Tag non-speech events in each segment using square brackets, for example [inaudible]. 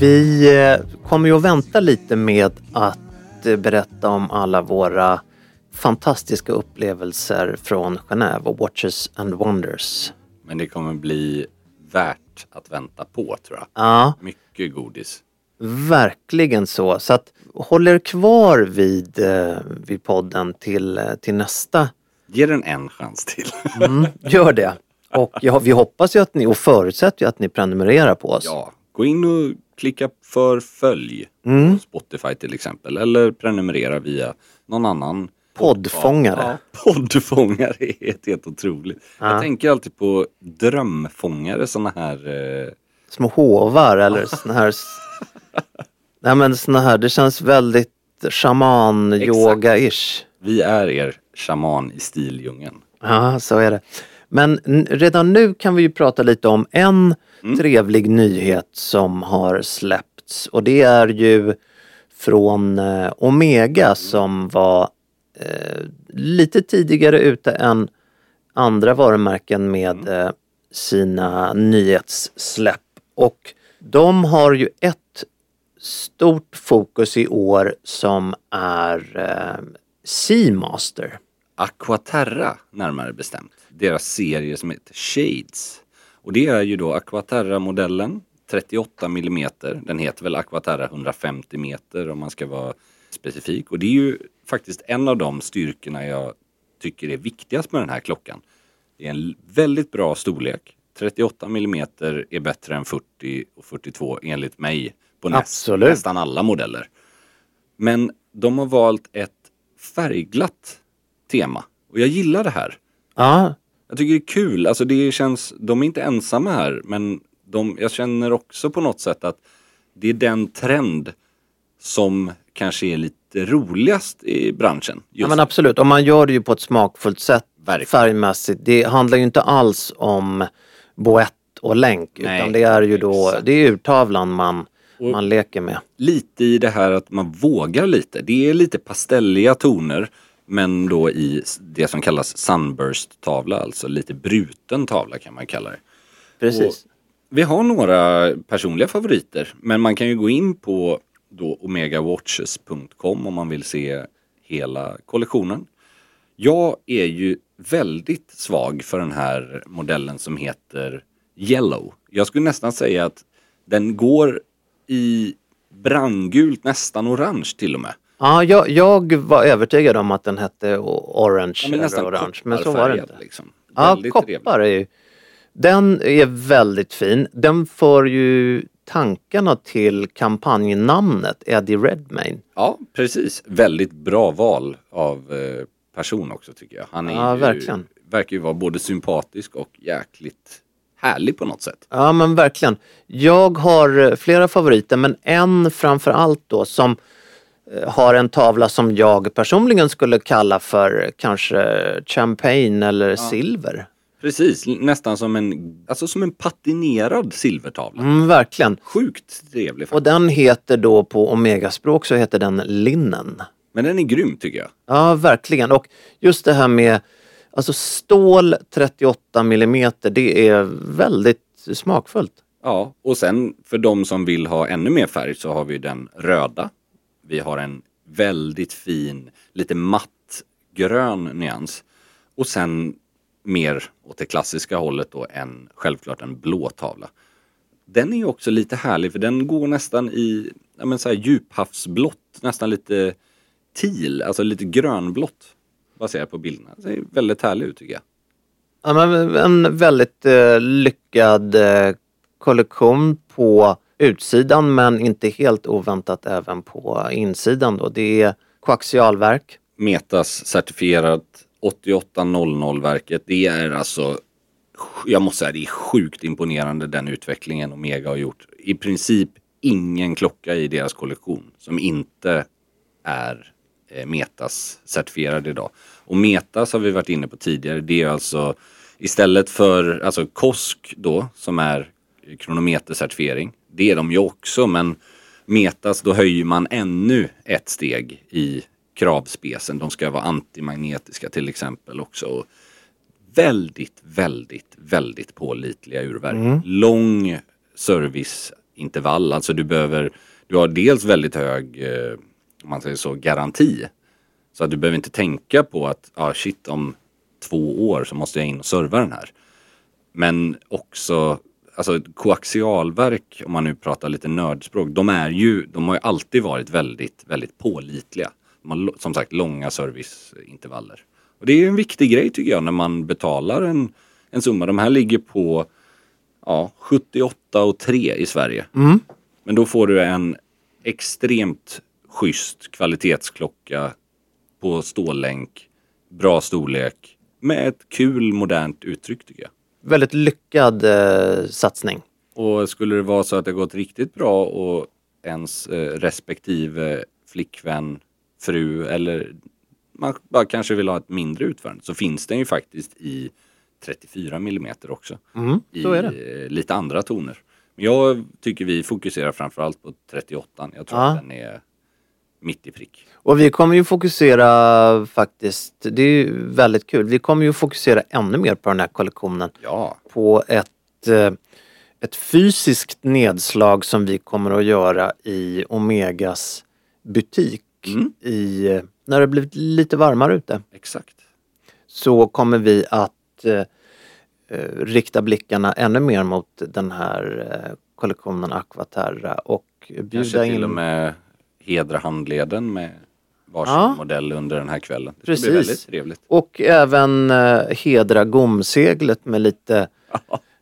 Vi eh, kommer ju att vänta lite med att eh, berätta om alla våra fantastiska upplevelser från Genève och Watches and Wonders. Men det kommer bli värt att vänta på tror jag. Ja, Mycket godis. verkligen så. Så att håll er kvar vid, eh, vid podden till, till nästa. Ge den en chans till. Mm, gör det. Och ja, vi hoppas ju att ni, och förutsätter ju att ni prenumererar på oss. ja, gå in och klicka för följ Mm. på Spotify till exempel. Eller prenumerera via någon annan Poddfångare. Ja, poddfångare [laughs] är helt, helt otroligt. Jag tänker alltid på drömfångare, såna här eh, Små hovar eller såna här... Nej men såna här, det känns väldigt shaman-yoga-ish. Vi är er shaman i Stilljungeln. Ja, så är det. Men redan nu kan vi ju prata lite om en trevlig nyhet som har släppts och det är ju från eh, Omega som var eh, lite tidigare ute än andra varumärken med eh, sina nyhetssläpp. Och de har ju ett stort fokus i år som är eh, Seamaster. Aquaterra närmare bestämt. Deras serie som heter Shades. Och det är ju då Aquaterra-modellen 38 mm. Den heter väl Aquaterra 150 meter om man ska vara specifik. Och det är ju faktiskt en av de styrkorna jag tycker är viktigast med den här klockan. Det är en väldigt bra storlek. 38 mm är bättre än 40 och 42 enligt mig på näst, nästan alla modeller. Men de har valt ett färgglatt tema. Och jag gillar det här. Ja, Jag tycker det är kul. Alltså det känns, de är inte ensamma här men de, jag känner också på något sätt att det är den trend som kanske är lite roligast i branschen. Ja Just. men absolut, och man gör det ju på ett smakfullt sätt Verkligen. färgmässigt. Det handlar ju inte alls om boett och länk Nej, utan det är ju då, exakt. det är urtavlan man, man leker med. Lite i det här att man vågar lite. Det är lite pastelliga toner men då i det som kallas sunburst-tavla, alltså lite bruten tavla kan man kalla det. Precis. Vi har några personliga favoriter men man kan ju gå in på då omegawatches.com om man vill se hela kollektionen. Jag är ju väldigt svag för den här modellen som heter Yellow. Jag skulle nästan säga att den går i brandgult, nästan orange till och med. Ja, jag, jag var övertygad om att den hette orange Ja, men nästan orange, men så var det inte. Liksom. Ja, Väldigt koppar är ju, den är väldigt fin. Den för ju tankarna till kampanjnamnet Eddie Redmayne. Ja, precis. Väldigt bra val av eh, person också tycker jag. Han är Ja, ju verkligen. verkar ju vara både sympatisk och jäkligt härlig på något sätt. Ja men verkligen. Jag har eh, flera favoriter men en framför allt då som har en tavla som jag personligen skulle kalla för kanske champagne eller silver. Precis, nästan som en, alltså som en patinerad silvertavla. Mm, verkligen. Sjukt trevlig Och faktiskt. den heter då på omegaspråk så heter den linnen. Men den är grym tycker jag. Ja, verkligen. Och just det här med alltså stål 38 millimeter, det är väldigt smakfullt. Ja, och sen för de som vill ha ännu mer färg så har vi den röda. Vi har en väldigt fin, lite matt grön nyans. Och sen mer åt det klassiska hållet då en, självklart en blå tavla. Den är ju också lite härlig för den går nästan i ja, men så här djuphavsblått, nästan lite teal, alltså lite grönblått baserat på bilderna. Det ser väldigt härlig ut tycker jag. Ja, men en väldigt eh, lyckad eh, kollektion på utsidan men inte helt oväntat även på insidan då. Det är koaxialverk. Metas certifierat 8800-verket. Det är alltså, jag måste säga det är sjukt imponerande den utvecklingen Omega har gjort. I princip ingen klocka i deras kollektion som inte är eh, Metas certifierad idag. Och Metas har vi varit inne på tidigare. Det är alltså istället för alltså KOSK då som är kronometercertifiering. Det är de ju också men Metas då höjer man ännu ett steg i kravspecen. De ska vara antimagnetiska till exempel också. Väldigt, väldigt, väldigt pålitliga urverk. Lång serviceintervall. Alltså du behöver, du har dels väldigt hög, eh, om man säger så, garanti. Så att du behöver inte tänka på att, ah shit om två år så måste jag in och serva den här. Men också, alltså koaxialverk, om man nu pratar lite nördspråk, de är ju, de har ju alltid varit väldigt, väldigt pålitliga. De har som sagt långa serviceintervaller. Och det är ju en viktig grej tycker jag när man betalar en, en summa. De här ligger på ja, 78 och 3 i Sverige. Men då får du en extremt schysst kvalitetsklocka på stålänk, bra storlek med ett kul modernt uttryck tycker jag. Väldigt lyckad eh, satsning. Och skulle det vara så att det gått riktigt bra och ens eh, respektive flickvän, fru eller man bara kanske vill ha ett mindre utförande så finns den ju faktiskt i 34 mm också. Mm, I eh, lite andra toner. Men jag tycker vi fokuserar framförallt på 38. Jag tror Ja. att den är mitt i prick. Och vi kommer ju fokusera faktiskt, det är ju väldigt kul, vi kommer ju fokusera ännu mer på den här kollektionen. Ja, På ett, eh, ett fysiskt nedslag som vi kommer att göra i Omegas butik Mm. i, när det blivit lite varmare ute. exakt. Så kommer vi att eh, eh, rikta blickarna ännu mer mot den här eh, kollektionen Aquaterra och Kanske bjuda till och in med hedra handleden med varsin Ja. modell under den här kvällen. Det ska bli Precis. väldigt trevligt. Och även eh, hedra gomseglet med lite,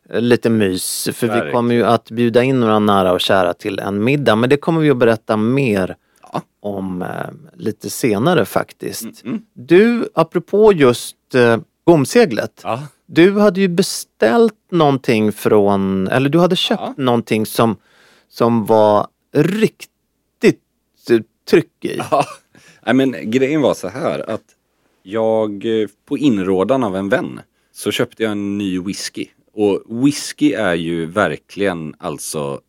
eh, lite mys. För vi Verkligen. kommer ju att bjuda in några nära och kära till en middag. Men det kommer vi att berätta mer Ja. om eh, lite senare faktiskt. Mm. Du, apropå just eh, gomseglet. Ja. Du hade ju beställt någonting från, eller du hade köpt Ja. någonting som, som var riktigt tryck i. [laughs] Ja, nej men grejen var så här att jag eh, på inrådan av en vän så köpte jag en ny whisky. Och whisky är ju verkligen alltså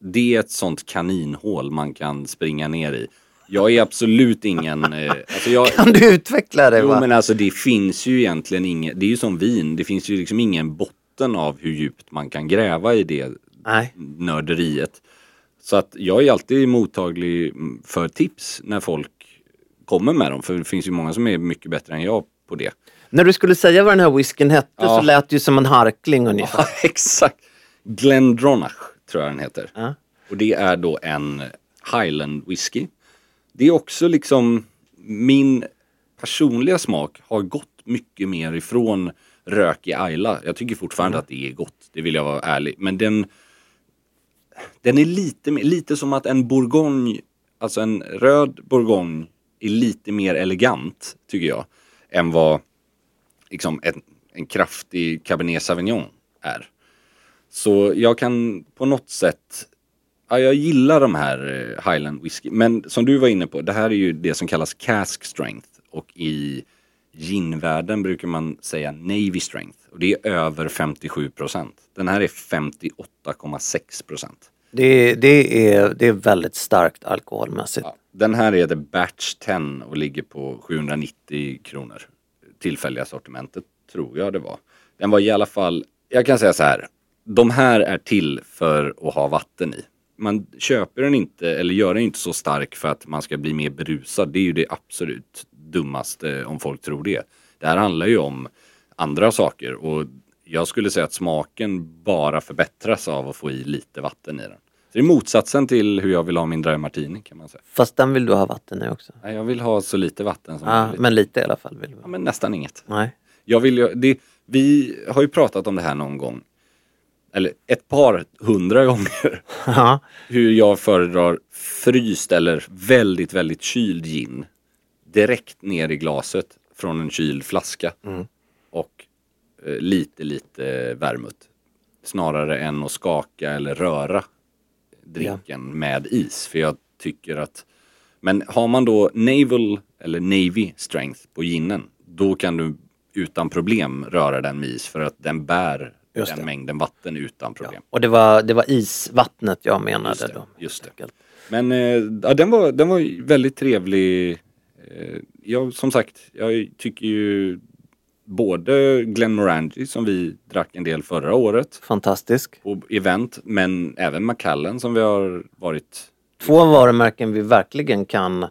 det är ett sånt kaninhål man kan springa ner i. Jag är absolut ingen... Eh, alltså jag, Kan du utveckla det? jo va? men alltså det finns ju egentligen inget, det är ju som vin, det finns ju liksom ingen botten av hur djupt man kan gräva i det Nej. nörderiet. Så att jag är alltid mottaglig mm, för tips när folk kommer med dem. För det finns ju många som är mycket bättre än jag på det. När du skulle säga vad den här whiskyn hette Ja. så lät det ju som en harkling ungefär. Ja, [laughs] exakt. Glendronach tror jag den heter. Ja. Och det är då en Highland whisky. Det är också liksom min personliga smak har gått mycket mer ifrån rök i Ayla. Jag tycker fortfarande att det är gott, det vill jag vara ärlig. Men den, den är lite, mer- lite som att en bourgogne, alltså en röd bourgogne är lite mer elegant tycker jag. Än vad liksom en en kraftig Cabernet Sauvignon är. Så jag kan på något sätt, ja, jag gillar de här eh, Highland whisky. Men som du var inne på, det här är ju det som kallas cask strength. Och i ginvärlden brukar man säga Navy strength. Och det är över 57 procent. Den här är 58,6 procent. Det, det, är, det är väldigt starkt alkoholmässigt. Ja, den här är The Batch 10 och ligger på 790 kronor. Tillfälliga sortimentet tror jag det var. Den var i alla fall, jag kan säga så här. De här är till för att ha vatten i. Man köper den inte eller gör den inte så stark för att man ska bli mer berusad. Det är ju det absolut dummaste om folk tror det. Det här handlar ju om andra saker och jag skulle säga att smaken bara förbättras av att få i lite vatten i den. Så det är motsatsen till hur jag vill ha min dry martini kan man säga. Fast den vill du ha vatten i också. Nej, Jag vill ha så lite vatten som Ja, möjligt. men lite i alla fall. Vill du. Ja, men nästan inget. Nej. Jag vill ju, det, vi har ju pratat om det här någon gång. Eller ett par hundra gånger. [laughs] Ja. Hur jag föredrar fryst eller väldigt, väldigt kyld gin. Direkt ner i glaset från en kyld flaska. Eh, lite, lite vermouth. Snarare än att skaka eller röra drinken med is. För jag tycker att men har man då naval eller navy strength på ginen då kan du utan problem röra den med is för att den bär den mängden vatten utan problem. Och det var, det var isvattnet jag menade Just det, då. just det. Men eh, ja, den, var, den var väldigt trevlig. Eh, jag, som sagt, jag tycker ju både Glenmorangie som vi drack en del förra året Fantastisk. på event men även Macallan som vi har varit Två varumärken vi verkligen kan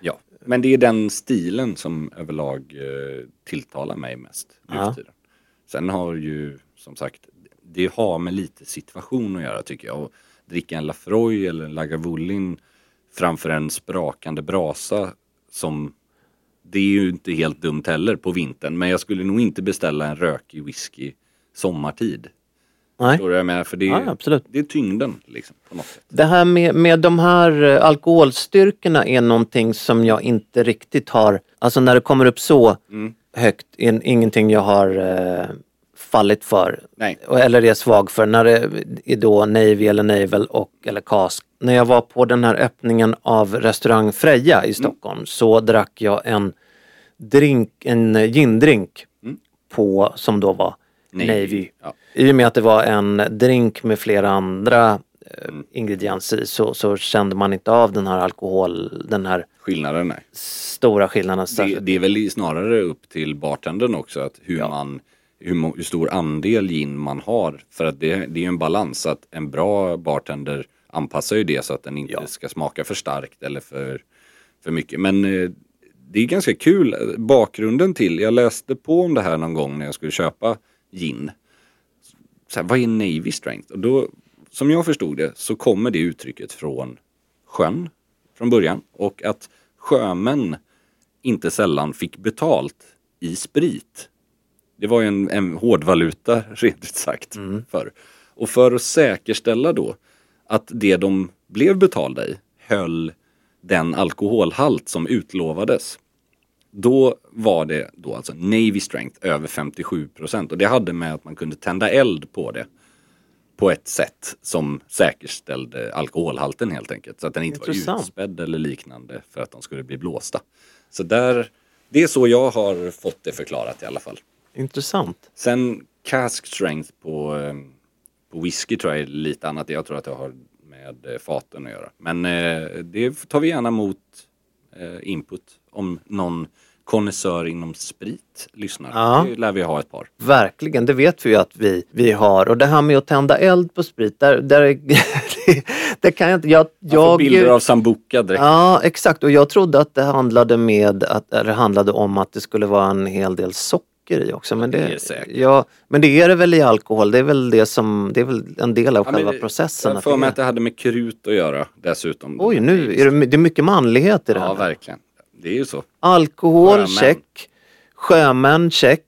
Ja, men det är den stilen som överlag eh, tilltalar mig mest nu Ja. för tiden. Sen har ju som sagt, det har med lite situation att göra tycker jag. Och dricka en Lafroy eller en Lagavulin framför en sprakande brasa som det är ju inte helt dumt heller på vintern. Men jag skulle nog inte beställa en rökig whisky sommartid. Nej. Förstår du vad jag menar? För det är, Ja, det är tyngden liksom. Det här med, med de här eh, alkoholstyrkorna är någonting som jag inte riktigt har, alltså när det kommer upp så Mm. högt, är ingenting jag har eh, fallit för. Nej. Eller är svag för. När det är då Navy eller Navel och eller Cask. När jag var på den här öppningen av restaurang Freja Mm. i Stockholm så drack jag en drink, en gindrink på, som då var Mm. Navy. Navy. Ja. I och med att det var en drink med flera andra eh, Mm. ingredienser så, så kände man inte av den här alkohol, den här Skillnaden är stora skillnaden. Det, det är väl snarare upp till bartendern också att hur man hur, hur stor andel gin man har. För att det, det är ju en balans att en bra bartender anpassar ju det så att den inte ska smaka för starkt eller för, för mycket. Men eh, det är ganska kul. Bakgrunden till, jag läste på om det här någon gång när jag skulle köpa gin. Så här, vad är Navy Strength? Och då, som jag förstod det så kommer det uttrycket från sjön från början. Och att sjömän inte sällan fick betalt i sprit. Det var ju en, en hårdvaluta [laughs] rent ut sagt förr. Och för att säkerställa då att det de blev betalda i höll den alkoholhalt som utlovades. Då var det då alltså Navy Strength över 57 procent och det hade med att man kunde tända eld på det på ett sätt som säkerställde alkoholhalten helt enkelt. Så att den inte var Intressant. utspädd eller liknande för att de skulle bli blåsta. Så där, det är så jag har fått det förklarat i alla fall. Intressant. Sen cask strength på, eh, på whisky tror jag är lite annat. Jag tror att det har med eh, faten att göra. Men eh, det tar vi gärna emot input om någon konnässör inom sprit lyssnar. Ja. Det lär vi ha ett par. Verkligen, det vet vi ju att vi, vi har. Och det här med att tända eld på sprit, där, där det, [laughs] det kan jag inte... Jag, Jag får bilder av sambuca direkt. Ja, exakt. Och jag trodde att det handlade, med att, eller handlade om att det skulle vara en hel del socker i också. Men det det, är säkert. ja, men det är det väl i alkohol. Det är väl, det som, det är väl en del av Ja, själva det- processen. Jag för mig att det hade med krut att göra dessutom. Oj, nu är det, det är mycket manlighet i det Ja, här. verkligen. Det är ju så. Alkohol, Sjömän. check. Sjömän, check.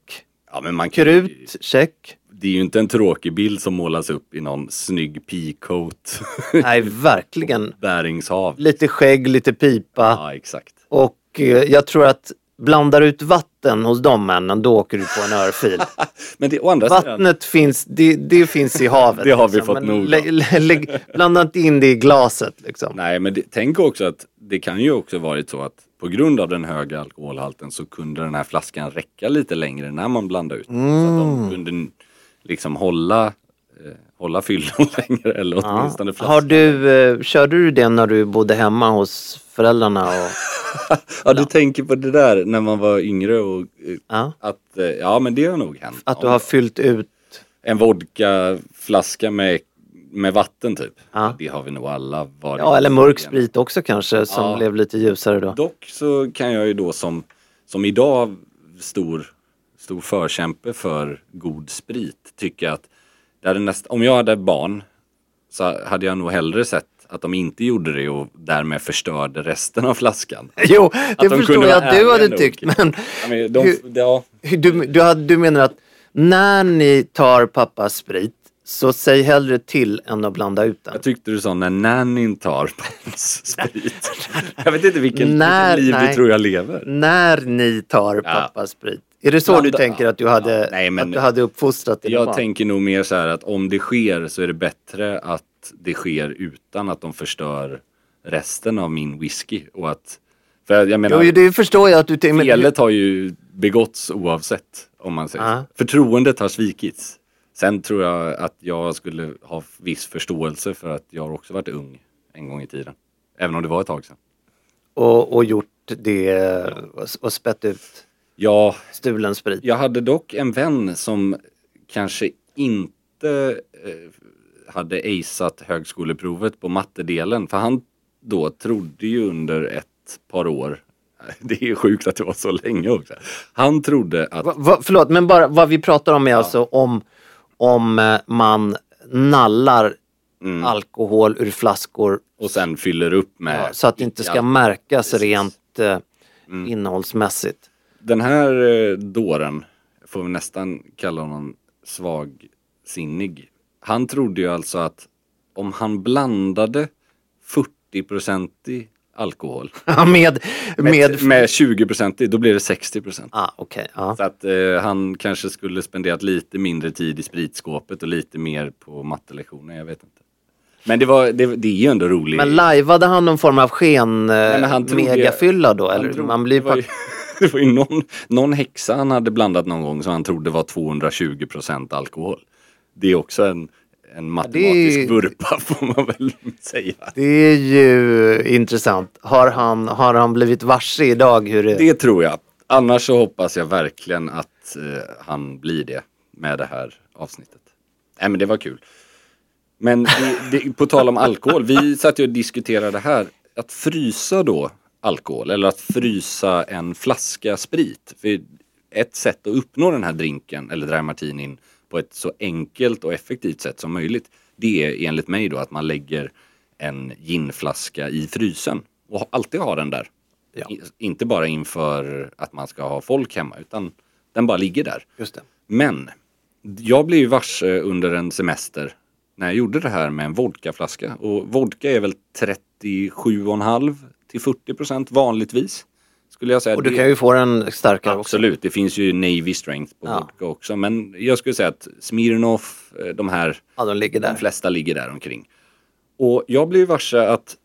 Ja, men man kan Krut, check. Det är ju inte en tråkig bild som målas upp i någon snygg peacoat. [laughs] Nej, verkligen. Bäringshav. Lite skägg, lite pipa. Ja, exakt. Och eh, jag tror att blandar ut vatten hos de männen, då åker du på en örfil. [laughs] Men det, å andra sidan, Vattnet finns, det, det finns i havet. Det har vi liksom. fått nog av. Blanda inte in det i glaset liksom. nej men det, tänk också att det kan ju också varit så att på grund av den höga alkoholhalten så kunde den här flaskan räcka lite längre när man blandade ut. Så att Mm. de kunde liksom hålla, eh, hålla fyllon [laughs] längre eller åtminstone flaskan. Har du, eh, körde du det när du bodde hemma hos föräldrarna? Och, [laughs] Ja du tänker på det där när man var yngre och eh, ja, att, eh, ja men det har nog hänt. att du har fyllt ut? En vodkaflaska med, med vatten typ. Ja. Det har vi nog alla varit. Ja, eller mörk sprit också kanske som Ja. blev lite ljusare då. Dock så kan jag ju då som, som idag stor, stor förkämpe för god sprit tycka att det hade näst, om jag hade barn så hade jag nog hellre sett att de inte gjorde det och därmed förstörde resten av flaskan. [laughs] Jo, det de förstår jag att du hade nog. tyckt men Ja, men de, Hur- ja, du, du, hade, du menar att när ni tar pappas sprit så säg hellre till än att blanda ut den. jag tyckte du sa när nannyn tar pappans [laughs] sprit. Jag vet inte vilken, När- vilken liv nej. du tror jag lever. När ni tar Ja. pappas sprit. Är det så Blanda- du tänker att du hade, Ja, nej, men- att du hade uppfostrat dina Jag barn? tänker nog mer så här att om det sker så är det bättre att det sker utan att de förstör resten av min whisky. Och att, för jag menar, Jo, det förstår jag att du tänker. felet har ju begåtts oavsett om man säger så. Förtroendet har svikits. Sen tror jag att jag skulle ha viss förståelse för att jag har också varit ung en gång i tiden. Även om det var ett tag sedan. och, och gjort det och, och spett ut Ja, stulen sprit. Jag hade dock en vän som kanske inte eh, hade aceat högskoleprovet på mattedelen. För han då trodde ju under ett par år, [laughs] det är sjukt att det var så länge också. Han trodde att, Va, va, förlåt, men bara vad vi pratar om är alltså om, om eh, man nallar Mm. alkohol ur flaskor och sen fyller upp med... ja, så att det inte ska Ja. märkas precis. rent eh, Mm. innehållsmässigt. Den här eh, dåren, får vi nästan kalla honom svagsinnig. Han trodde ju alltså att om han blandade 40-procentig alkohol [laughs] med, med, med, med 20-procentig, då blir det 60%. ah, okej, ja. Så att eh, han kanske skulle spenderat lite mindre tid i spritskåpet och lite mer på mattelektioner, jag vet inte. Men det, var, det, det är ju ändå roligt. Men lajvade han någon form av sken eh, megafylla då? Eller? man blir ju, det var ju någon, någon häxa han hade blandat någon gång som han trodde var 220 procent alkohol. Det är också en, en matematisk är- vurpa [laughs] får man väl säga. Det är ju intressant. Har han, har han blivit varse idag hur det... Det tror jag. Annars så hoppas jag verkligen att eh, han blir det med det här avsnittet. Nej men det var kul. Men det, på tal om alkohol, vi satt ju och diskuterade det här. Att frysa då alkohol eller att frysa en flaska sprit. För ett sätt att uppnå den här drinken eller dry martinin på ett så enkelt och effektivt sätt som möjligt. Det är enligt mig då att man lägger en ginflaska i frysen och alltid har den där. Ja. I- Inte bara inför att man ska ha folk hemma utan den bara ligger där. Just det. Men jag blev ju varse under en semester när jag gjorde det här med en vodkaflaska. Och vodka är väl 37,5 till 40 procent vanligtvis. Skulle jag säga. Och du kan ju få den starkare också. Absolut, det finns ju Navy Strength på Ja. vodka också. Men jag skulle säga att Smirnoff, eh, de här, Ja, de ligger de där. flesta ligger där omkring. Och jag blev varse att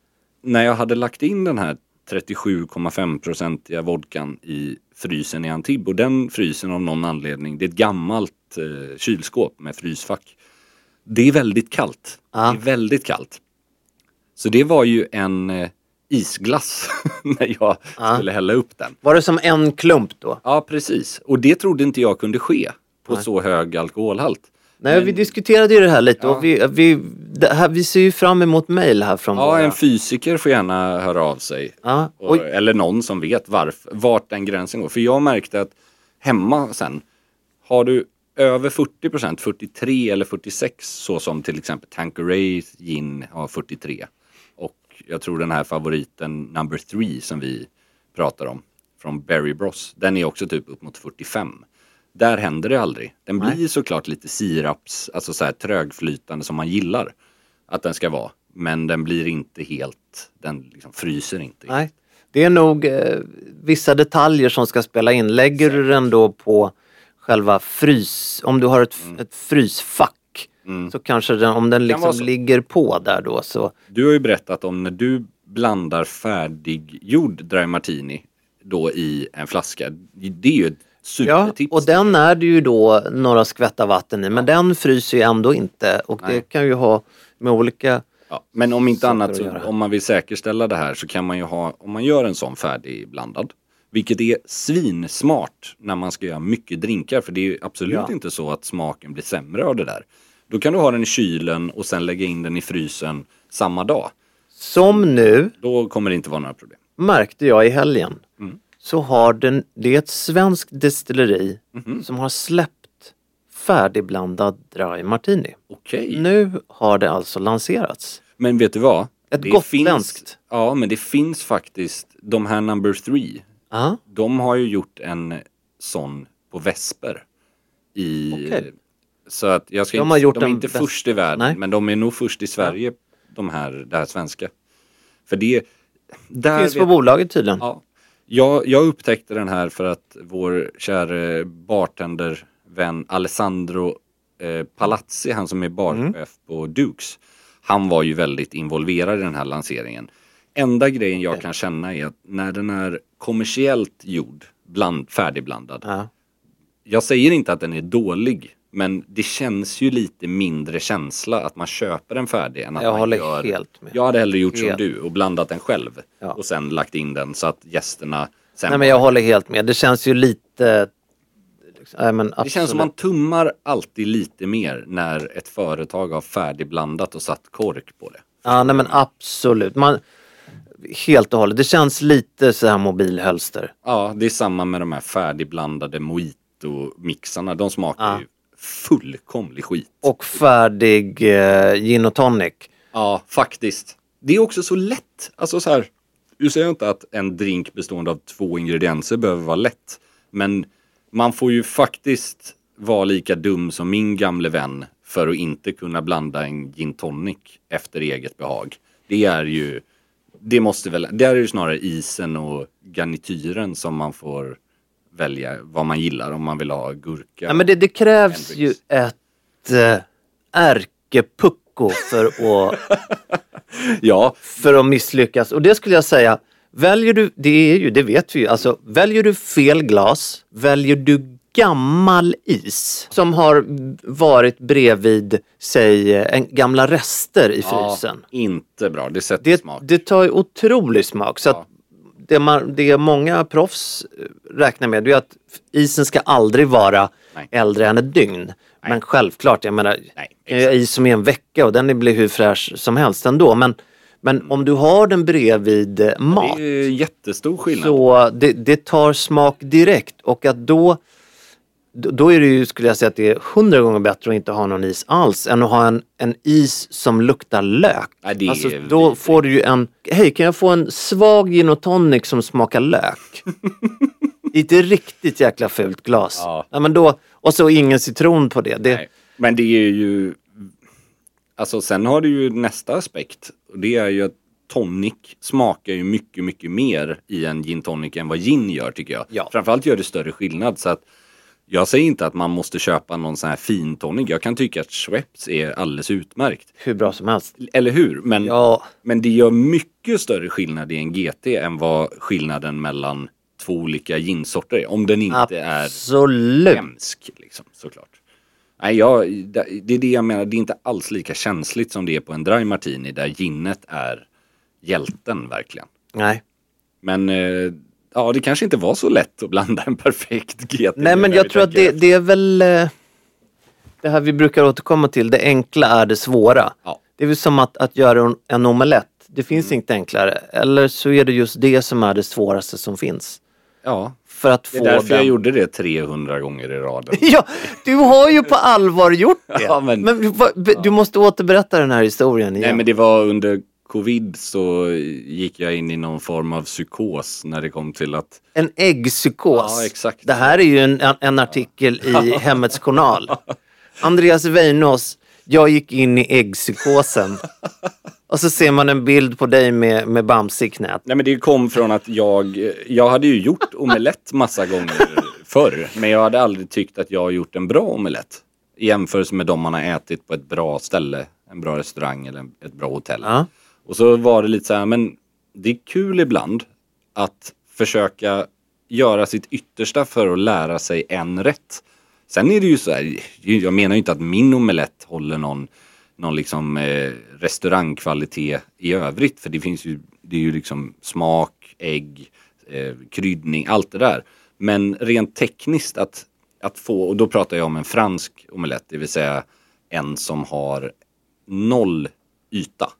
när jag hade lagt in den här 37,5-procentiga vodkan i frysen i Antibes och den frysen av någon anledning, det är ett gammalt eh, kylskåp med frysfack. Det är väldigt kallt. Ja. Det är väldigt kallt. Så det var ju en eh, isglass [laughs] när jag Ja. skulle hälla upp den. Var det som en klump då? Ja, precis. Och det trodde inte jag kunde ske på så hög alkoholhalt. Nej, vi diskuterade ju det här lite och vi, vi, här, vi ser ju fram emot mail här från Ja, våra... en fysiker får gärna höra av sig. Ja, Och, eller någon som vet varför, vart den gränsen går. För jag märkte att hemma sen, har du över 40 procent, 43 eller 46 så som till exempel Tanqueray gin har 43. Och jag tror den här favoriten number three som vi pratar om från Berry Bros, den är också typ upp mot 45. Där händer det aldrig. Den blir såklart lite siraps, alltså så här trögflytande som man gillar att den ska vara. Men den blir inte helt, den liksom fryser inte. Nej. Det är nog eh, vissa detaljer som ska spela in. Lägger du den då på själva frys, om du har ett, ett frysfack så kanske den, om den Mm. liksom så. ligger på där då så Du har ju berättat om när du blandar färdiggjord dry martini då i en flaska. Det är ju ett Ja, supertips. och den är det ju då några skvättar vatten i men den fryser ju ändå inte och det Nej. kan ju ha med olika Ja, men om inte annat, så, om man vill säkerställa det här så kan man ju ha, om man gör en sån färdigblandad, vilket är svinsmart när man ska göra mycket drinkar, för det är ju absolut Ja. inte så att smaken blir sämre av det där. Då kan du ha den i kylen och sen lägga in den i frysen samma dag. Som nu Då kommer det inte vara några problem. märkte jag i helgen Mm. så har den, det är ett svenskt destilleri Mhm. som har släppt färdigblandad dry martini. Okej. Nu har det alltså lanserats. Men vet du vad? Ett Det gotländskt. Finns, ja, men det finns faktiskt, de här number three, Ja, de har ju gjort en sån på Vesper. I, Okej. Så att jag ska De inte, har gjort de är inte först i världen, Nej. men de är nog först i Sverige, de här, det här svenska. För det, där finns på vet- bolaget tydligen. Ja. Jag, jag upptäckte den här för att vår kära bartendervän Alessandro eh, Palazzi, han som är barchef på Dukes, han var ju väldigt involverad i den här lanseringen. Enda grejen jag kan känna är att när den är kommersiellt gjord, bland, färdigblandad, Ja. jag säger inte att den är dålig, men det känns ju lite mindre känsla att man köper den färdig än att Jag man gör... helt med. Jag hade hellre gjort som Helt. du och blandat den själv Ja. och sen lagt in den så att gästerna sen... Nej men jag håller helt med. Det känns ju lite... Nej, men Det känns som man tummar alltid lite mer när ett företag har färdigblandat och satt kork på det. Ja, nej men absolut. Man, helt och hållet. Det känns lite så här mobilhölster. Ja, det är samma med de här färdigblandade mojito-mixarna. De smakar ju fullkomlig skit. Och färdig eh, gin och tonic. Ja, faktiskt. Det är också så lätt. Alltså så här, du säger inte att en drink bestående av två ingredienser behöver vara lätt. Men man får ju faktiskt vara lika dum som min gamle vän för att inte kunna blanda en gin tonic efter eget behag. Det är ju, det måste väl, det är ju snarare isen och garnityren som man får välja vad man gillar om man vill ha gurka. Ja, men det, det krävs ju ett eh, ärkepucko för att, [laughs] Ja, för att misslyckas. Och det skulle jag säga, väljer du, det är ju, det vet vi ju, alltså väljer du fel glas, väljer du gammal is som har varit bredvid, säg, en gamla rester i frysen. ja, inte bra. Det sätter Det, smak. det tar ju otrolig smak. Så Ja. Det, man, det många proffs eh, räknar med är att isen ska aldrig vara Nej. äldre än ett dygn. Men självklart, jag menar, Nej, ha is som är en vecka och den blir hur fräsch som helst ändå. Men, men om du har den bredvid eh, mat Det är jättestor skillnad. så det, det tar smak direkt och att då då då är det ju, skulle jag säga att det är hundra gånger bättre att inte ha någon is alls än att ha en, en is som luktar lök. Nej, det är alltså, då vidrigt. får du ju en, hej kan jag få en svag gin och tonic som smakar lök? [laughs] I ett riktigt jäkla fult glas. Ja. men då, och så ingen citron på det. det Nej. Men det är ju... Alltså sen har du ju nästa aspekt. Och det är ju att tonic smakar ju mycket, mycket mer i en gin tonic än vad gin gör tycker jag. Ja. Framförallt gör det större skillnad. Så att jag säger inte att man måste köpa någon sån här fin tonic. Jag kan tycka att Schweppes är alldeles utmärkt. hur bra som helst. Eller hur? Men, Ja, men det gör mycket större skillnad i en GT än vad skillnaden mellan två olika ginsorter är. Om den inte är absolut. hemsk liksom, såklart. Nej, jag, det är det jag menar, det är inte alls lika känsligt som det är på en dry martini där ginnet är hjälten verkligen. Nej. Men eh, ja, det kanske inte var så lätt att blanda en perfekt GT. Nej men jag tror att det, det är väl eh, det här vi brukar återkomma till, det enkla är det svåra. Ja. Det är väl som att, att göra en, omelett. Det finns Mm. inget enklare. Eller så är det just det som är det svåraste som finns. Ja, För att det är få därför den... jag gjorde det 300 gånger i raden. [laughs] Ja, du har ju på [laughs] allvar gjort det. Ja, men- vad- du måste återberätta den här historien igen. Nej men det var under covid så gick jag in i någon form av psykos när det kom till att En äggpsykos. Ja, exakt. Det här är ju en, en, artikel i Hemmets Journal. [laughs] Andreas Weinås, jag gick in i äggpsykosen. Och så ser man en bild på dig med, med Bamse i knät. Nej men det kom från att jag, jag hade ju gjort omelett massa gånger förr. Men jag hade aldrig tyckt att jag har gjort en bra omelett. I jämförelse med de man har ätit på ett bra ställe. En bra restaurang eller ett bra hotell. Ja. Och så var det lite så här, men det är kul ibland att försöka göra sitt yttersta för att lära sig en rätt. Sen är det ju så här, jag menar ju inte att min omelett håller någon, någon liksom eh, restaurangkvalitet i övrigt. För det finns ju, det är ju liksom smak, ägg, eh, kryddning, allt det där. Men rent tekniskt att, att få, och då pratar jag om en fransk omelett, det vill säga en som har noll yta.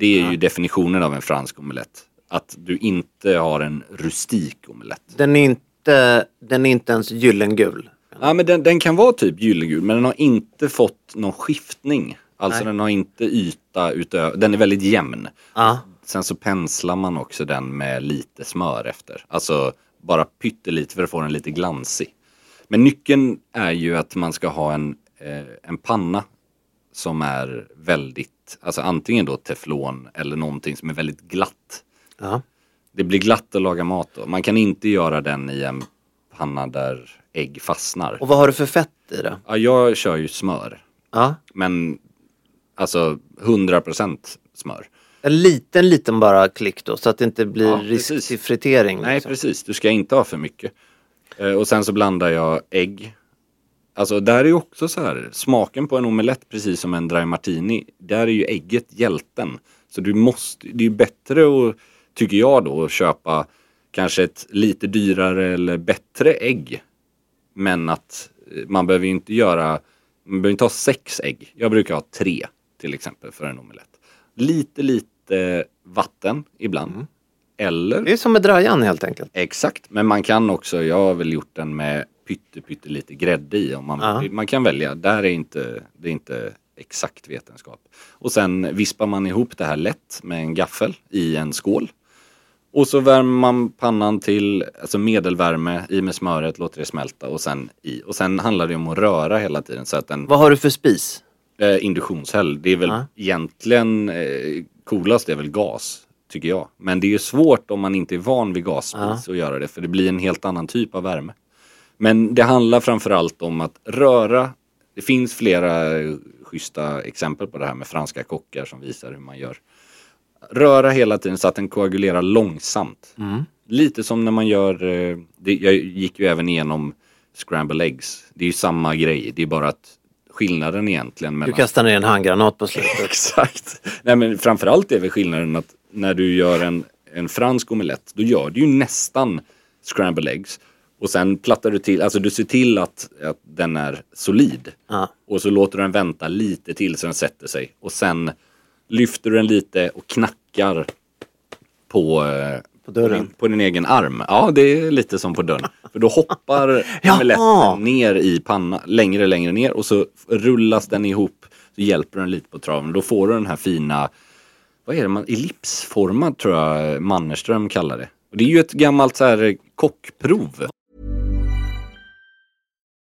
Det är ju definitionen av en fransk omelett. Att du inte har en rustik omelett. Den är inte, den är inte ens gyllengul. Ja, men den, den kan vara typ gyllengul men den har inte fått någon skiftning. Alltså Nej. den har inte yta utöver, den är väldigt jämn. Ja. Sen så penslar man också den med lite smör efter. Alltså bara pyttelite för att få den lite glansig. Men nyckeln är ju att man ska ha en, eh, en panna som är väldigt, alltså antingen då teflon eller någonting som är väldigt glatt. Ja. Det blir glatt att laga mat då. Man kan inte göra den i en panna där ägg fastnar. Och vad har du för fett i det? Ja, jag kör ju smör. Ja. Men alltså 100% smör. En liten, liten bara klick då så att det inte blir Ja, risk precis. till fritering. Nej, liksom. precis. Du ska inte ha för mycket. Eh, och sen så blandar jag ägg. Alltså där är ju också så här, smaken på en omelett precis som en dry martini, där är ju ägget hjälten. Så du måste, det är ju bättre att, tycker jag då, att köpa kanske ett lite dyrare eller bättre ägg. Men att eh, man behöver ju inte göra, man behöver inte ha sex ägg. Jag brukar ha tre till exempel för en omelett. Lite, lite vatten ibland. Eller Det är som med drajan helt enkelt. Exakt, men man kan också, jag har väl gjort den med pytte, pytte lite grädde i. Om man, Ja. man kan välja, där är inte, det är inte exakt vetenskap. Och sen vispar man ihop det här lätt med en gaffel i en skål. Och så värmer man pannan till alltså medelvärme i med smöret, låter det smälta och sen i. Och sen handlar det om att röra hela tiden så att den Vad har du för spis? eh, induktionshäll. Det är väl Ja. egentligen eh, coolast är väl gas, tycker jag. Men det är ju svårt om man inte är van vid gasspis Ja. att göra det, för det blir en helt annan typ av värme. Men det handlar framförallt om att röra. Det finns flera eh, schyssta exempel på det här med franska kockar som visar hur man gör. Röra hela tiden så att den koagulerar långsamt. Lite som när man gör, eh, det, jag gick ju även igenom scramble eggs. Det är ju samma grej, det är bara att skillnaden egentligen Du mellan... kastar ner en handgranat på slutet. [laughs] Exakt. Nej men framförallt är väl skillnaden att när du gör en, en fransk omelett, då gör du ju nästan scramble eggs. Och sen plattar du till, alltså du ser till att, att den är solid. Ja. Och så låter du den vänta lite till så den sätter sig. Och sen lyfter du den lite och knackar på, eh, På dörren. på din egen arm. Ja, det är lite som på dörren. För då hoppar [laughs] omeletten ner i pannan, längre, längre ner och så rullas den ihop. Så hjälper den lite på traven. Då får du den här fina, vad är det man, ellipsformad tror jag Mannerström kallar det. Och det är ju ett gammalt så här kockprov.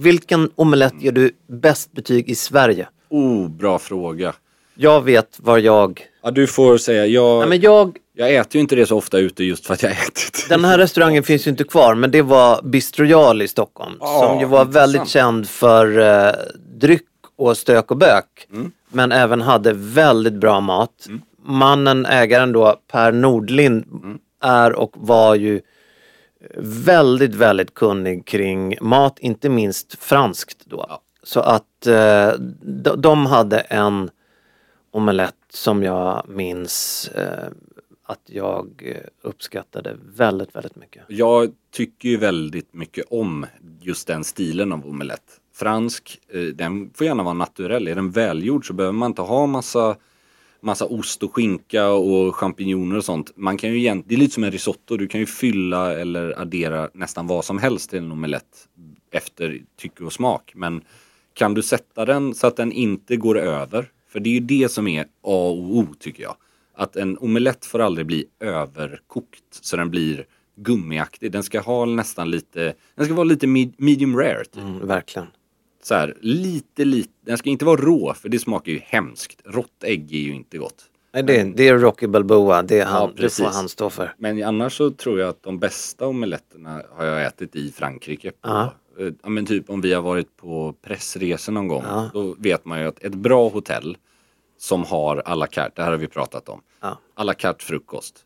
Vilken omelett ger du bäst betyg i Sverige? Oh, bra fråga. Jag vet var jag... Ja, du får säga. Jag, Nej, men jag... jag äter ju inte det så ofta ute just för att jag [laughs] ätit. Den här restaurangen finns ju inte kvar men det var Bistro Jarl i Stockholm. Ja, som ju var intressant. väldigt känd för eh, dryck och stök och bök. Mm. Men även hade väldigt bra mat. Mannen, ägaren då, Per Nordlind, Mm. är och var ju väldigt, väldigt kunnig kring mat, inte minst franskt då. Ja. Så att eh, de, de hade en omelett som jag minns eh, att jag eh, uppskattade väldigt, väldigt mycket. Jag tycker ju väldigt mycket om just den stilen av omelett. Fransk, eh, den får gärna vara naturell. Är den välgjord så behöver man inte ha massa, massa ost och skinka och champinjoner och sånt. Man kan ju egent- det är lite som en risotto. Du kan ju fylla eller addera nästan vad som helst till en omelett efter tycke och smak. Men kan du sätta den så att den inte går över? För det är ju det som är A och O tycker jag. Att en omelett får aldrig bli överkokt så den blir gummiaktig. Den ska ha nästan lite, den ska vara lite medium rare. Typ. Mm, verkligen. Så här, lite, lite, den ska inte vara rå för det smakar ju hemskt. Rått ägg är ju inte gott. Nej, det, det är Rocky Balboa, det, är han, Ja, det får han stå för. Men annars så tror jag att de bästa omeletterna har jag ätit i Frankrike. På, eh, ja, men typ om vi har varit på pressresor någon gång. Ja. Då vet man ju att ett bra hotell som har à la carte, det här har vi pratat om. Ja. À la carte frukost.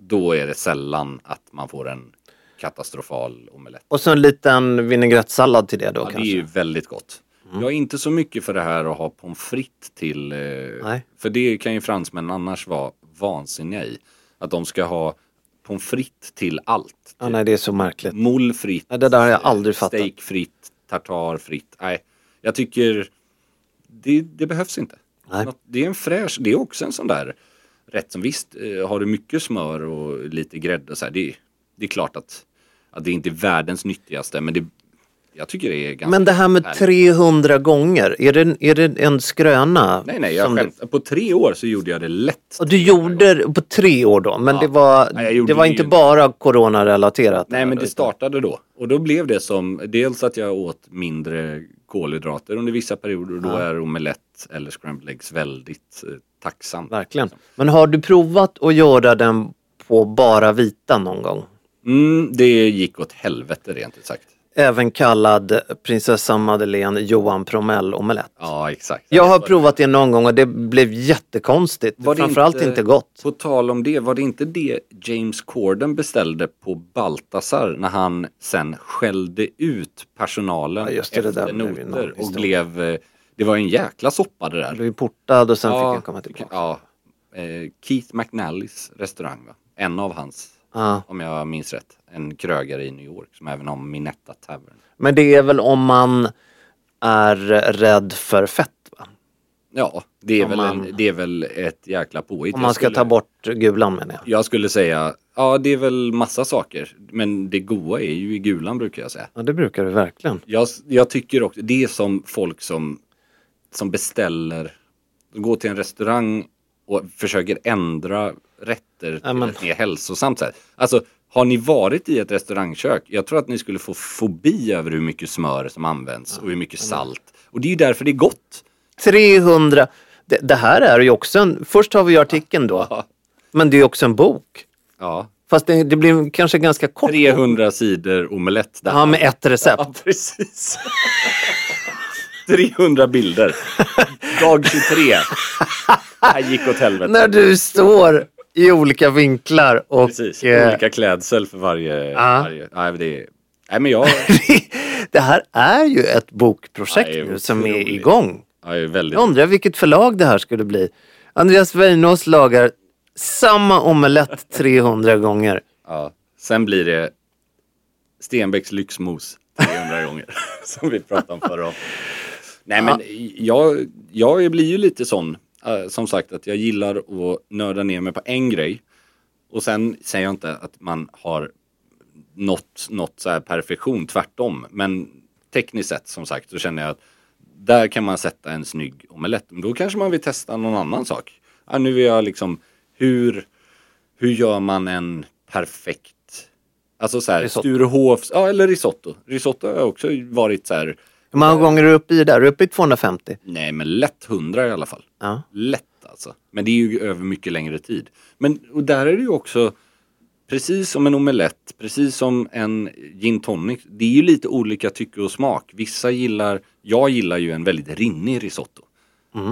Då är det sällan att man får en katastrofal omelett. Och så en liten vinägrettsallad till det då Ja, det är kanske. ju väldigt gott. Jag är inte så mycket för det här att ha pommes frites till. Eh, Nej. för det kan ju fransmän annars vara vansinniga i. Att de ska ha pommes frites till allt. Ja, nej, det är så märkligt. Moule frites. Nej, det där har jag aldrig fattat. Steak fritt, tartar fritt. Nej, jag tycker det, det behövs inte. Nej. Det är en fräsch, det är också en sån där rätt som visst, eh, har du mycket smör och lite grädde och så här, det, det är klart att, att det inte är världens nyttigaste men det, jag tycker det är ganska Men det här med härligt. 300 gånger, är det, är det en skröna? Nej, nej, jag som du- skämt. På tre år så gjorde jag det lätt. Och du gjorde det på tre år då, men Ja. det var, Nej, det var det inte ju- bara coronarelaterat? Nej, men det startade då. Och då blev det som, dels att jag åt mindre kolhydrater under vissa perioder och då är omelett eller scrambled eggs väldigt eh, tacksamt. Verkligen. Men har du provat att göra den på bara vita någon gång? Mm, det gick åt helvete rent ut sagt. Även kallad prinsessa Madeleine Johan Promell omelett. Ja, exakt. Jag har provat det någon gång och det blev jättekonstigt. Var det Framförallt inte, gott. På tal om det, var det inte det James Corden beställde på Baltasar när han sen skällde ut personalen Ja, just det, det efter någon noter och blev, eh, det var en jäkla soppa det där. Han blev portad och sen fick han komma tillbaka. Ja, eh, Keith McNallys restaurang va? En av hans, Ja. om jag minns rätt. En krögare i New York som även har Minetta Tavern. Men det är väl om man är rädd för fett va? Ja, det är, Om väl man- en, det är väl ett jäkla påhitt. Om Jag man ska skulle- ta bort gulan menar jag. Jag skulle säga, ja det är väl massa saker. Men det goda är ju i gulan brukar jag säga. Ja det brukar du verkligen. Jag, jag tycker också, det är som folk som, som beställer, går till en restaurang och försöker ändra rätter till Ja, men- mer hälsosamt sätt. Alltså, har ni varit i ett restaurangkök? Jag tror att ni skulle få fobi över hur mycket smör som används och hur mycket salt. Och det är ju därför det är gott. 300. Det, det här är ju också en, först har vi ju artikeln då. Ja. Men det är ju också en bok. Ja. Fast det, det blir kanske ganska kort. 300 sidor omelett. där. Ja, med ett recept. Ja, precis. 300 bilder. Dag 23. Det gick åt helvete. När du står i olika vinklar och... Precis, eh, olika klädsel för varje... Ja. varje nej, det, nej men jag... [laughs] det här är ju ett bokprojekt är nu som är igång. Är väldigt... Jag undrar vilket förlag det här skulle bli. Andreas Weinås lagar samma omelett [laughs] 300 gånger. Ja. Sen blir det Stenbecks lyxmos 300 gånger. [laughs] Som vi pratade om förra. Nej men jag, jag blir ju lite sån. Eh, som sagt att jag gillar att nörda ner mig på en grej. Och sen säger jag inte att man har nått, nått så här perfektion, tvärtom. Men tekniskt sett som sagt så känner jag att där kan man sätta en snygg omelett. Men Då kanske man vill testa någon annan sak. Ja, nu vill jag liksom, hur, hur gör man en perfekt, alltså så här. Sturehofs, ja eller risotto. Risotto har också varit så här, Hur många gånger är du uppe i där? Är du uppe i 250? nej men lätt 100 i alla fall. Ja. Lätt alltså. Men det är ju över mycket längre tid. Men och där är det ju också precis som en omelett, precis som en gin tonic. Det är ju lite olika tycke och smak. Vissa gillar, jag gillar ju en väldigt rinnig risotto.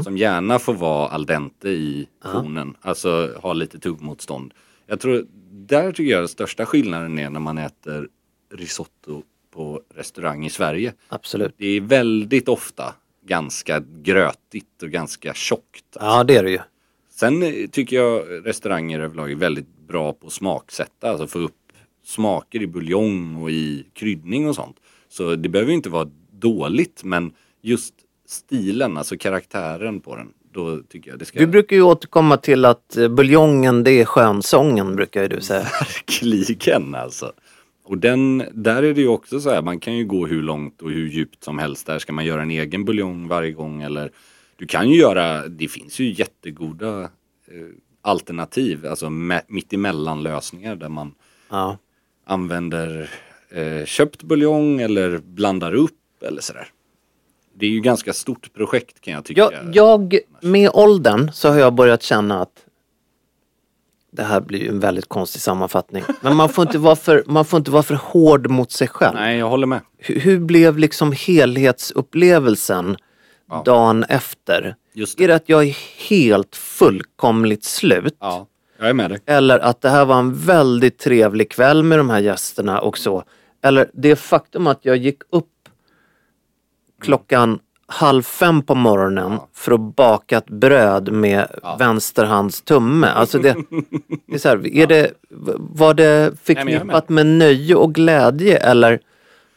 Som gärna får vara al dente i tonen. Alltså ha lite tuggmotstånd. Jag tror, där tycker jag den största skillnaden är när man äter risotto på restaurang i Sverige. Absolut. Det är väldigt ofta ganska grötigt och ganska tjockt. Ja, det är det ju. Sen eh, tycker jag restauranger överlag är väldigt bra på att smaksätta, alltså få upp smaker i buljong och i kryddning och sånt. Så det behöver ju inte vara dåligt, men just stilen, alltså karaktären på den, då tycker jag det ska... Du brukar ju återkomma till att eh, buljongen det är skönsången brukar ju du säga. [laughs] Verkligen alltså. Och den, där är det ju också så här, man kan ju gå hur långt och hur djupt som helst. Där ska man göra en egen buljong varje gång eller du kan ju göra, det finns ju jättegoda eh, alternativ, alltså me- mittemellan lösningar där man Ja. använder eh, köpt buljong eller blandar upp eller sådär. Det är ju ganska stort projekt kan jag tycka. Jag, jag, med åldern så har jag börjat känna att det här blir ju en väldigt konstig sammanfattning. Men man får inte vara för, man får inte vara för hård mot sig själv. Nej, jag håller med. Hur, hur blev liksom helhetsupplevelsen dagen efter? Just Är det att jag är helt fullkomligt slut? Ja, jag är med dig. Eller att det här var en väldigt trevlig kväll med de här gästerna och så. Eller det faktum att jag gick upp klockan halv fem på morgonen för att baka ett bröd med vänsterhands tumme. Alltså det, [laughs] det är så här, är det, var det förknippat med nöje och glädje eller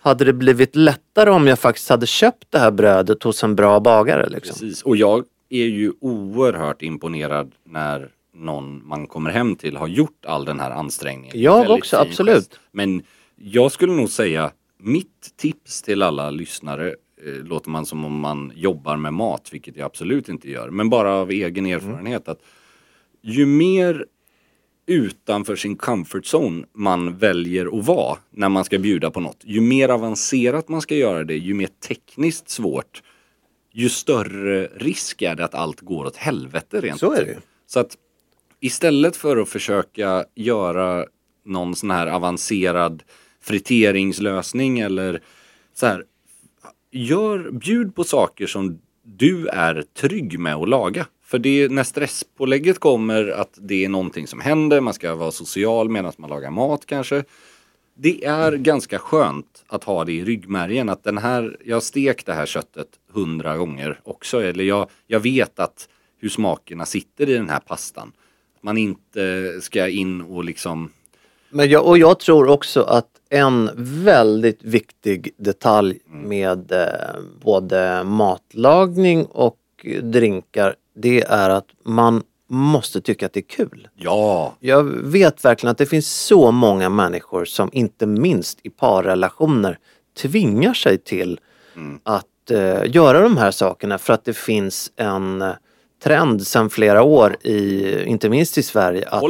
hade det blivit lättare om jag faktiskt hade köpt det här brödet hos en bra bagare? Liksom? Precis, och jag är ju oerhört imponerad när någon man kommer hem till har gjort all den här ansträngningen. Jag också, absolut. gest. Men jag skulle nog säga, mitt tips till alla lyssnare eh, låter man som om man jobbar med mat, vilket jag absolut inte gör. Men bara av egen Mm. erfarenhet att ju mer utanför sin comfort zone man väljer att vara när man ska bjuda på något. Ju mer avancerat man ska göra det, ju mer tekniskt svårt, ju större risk är det att allt går åt helvete rent Så är det. Så att istället för att försöka göra någon sån här avancerad friteringslösning eller så här, gör, bjud på saker som du är trygg med att laga. För det, när stresspålägget kommer att det är någonting som händer, man ska vara social medan man lagar mat kanske. Det är ganska skönt att ha det i ryggmärgen att den här, jag har stekt det här köttet hundra gånger också. Eller jag, jag vet att hur smakerna sitter i den här pastan. Man inte ska in och liksom Men jag, och jag tror också att en väldigt viktig detalj med eh, både matlagning och drinkar det är att man måste tycka att det är kul. Ja, Jag vet verkligen att det finns så många människor som inte minst i parrelationer tvingar sig till att eh, göra de här sakerna för att det finns en eh, trend sedan flera år i, inte minst i Sverige, att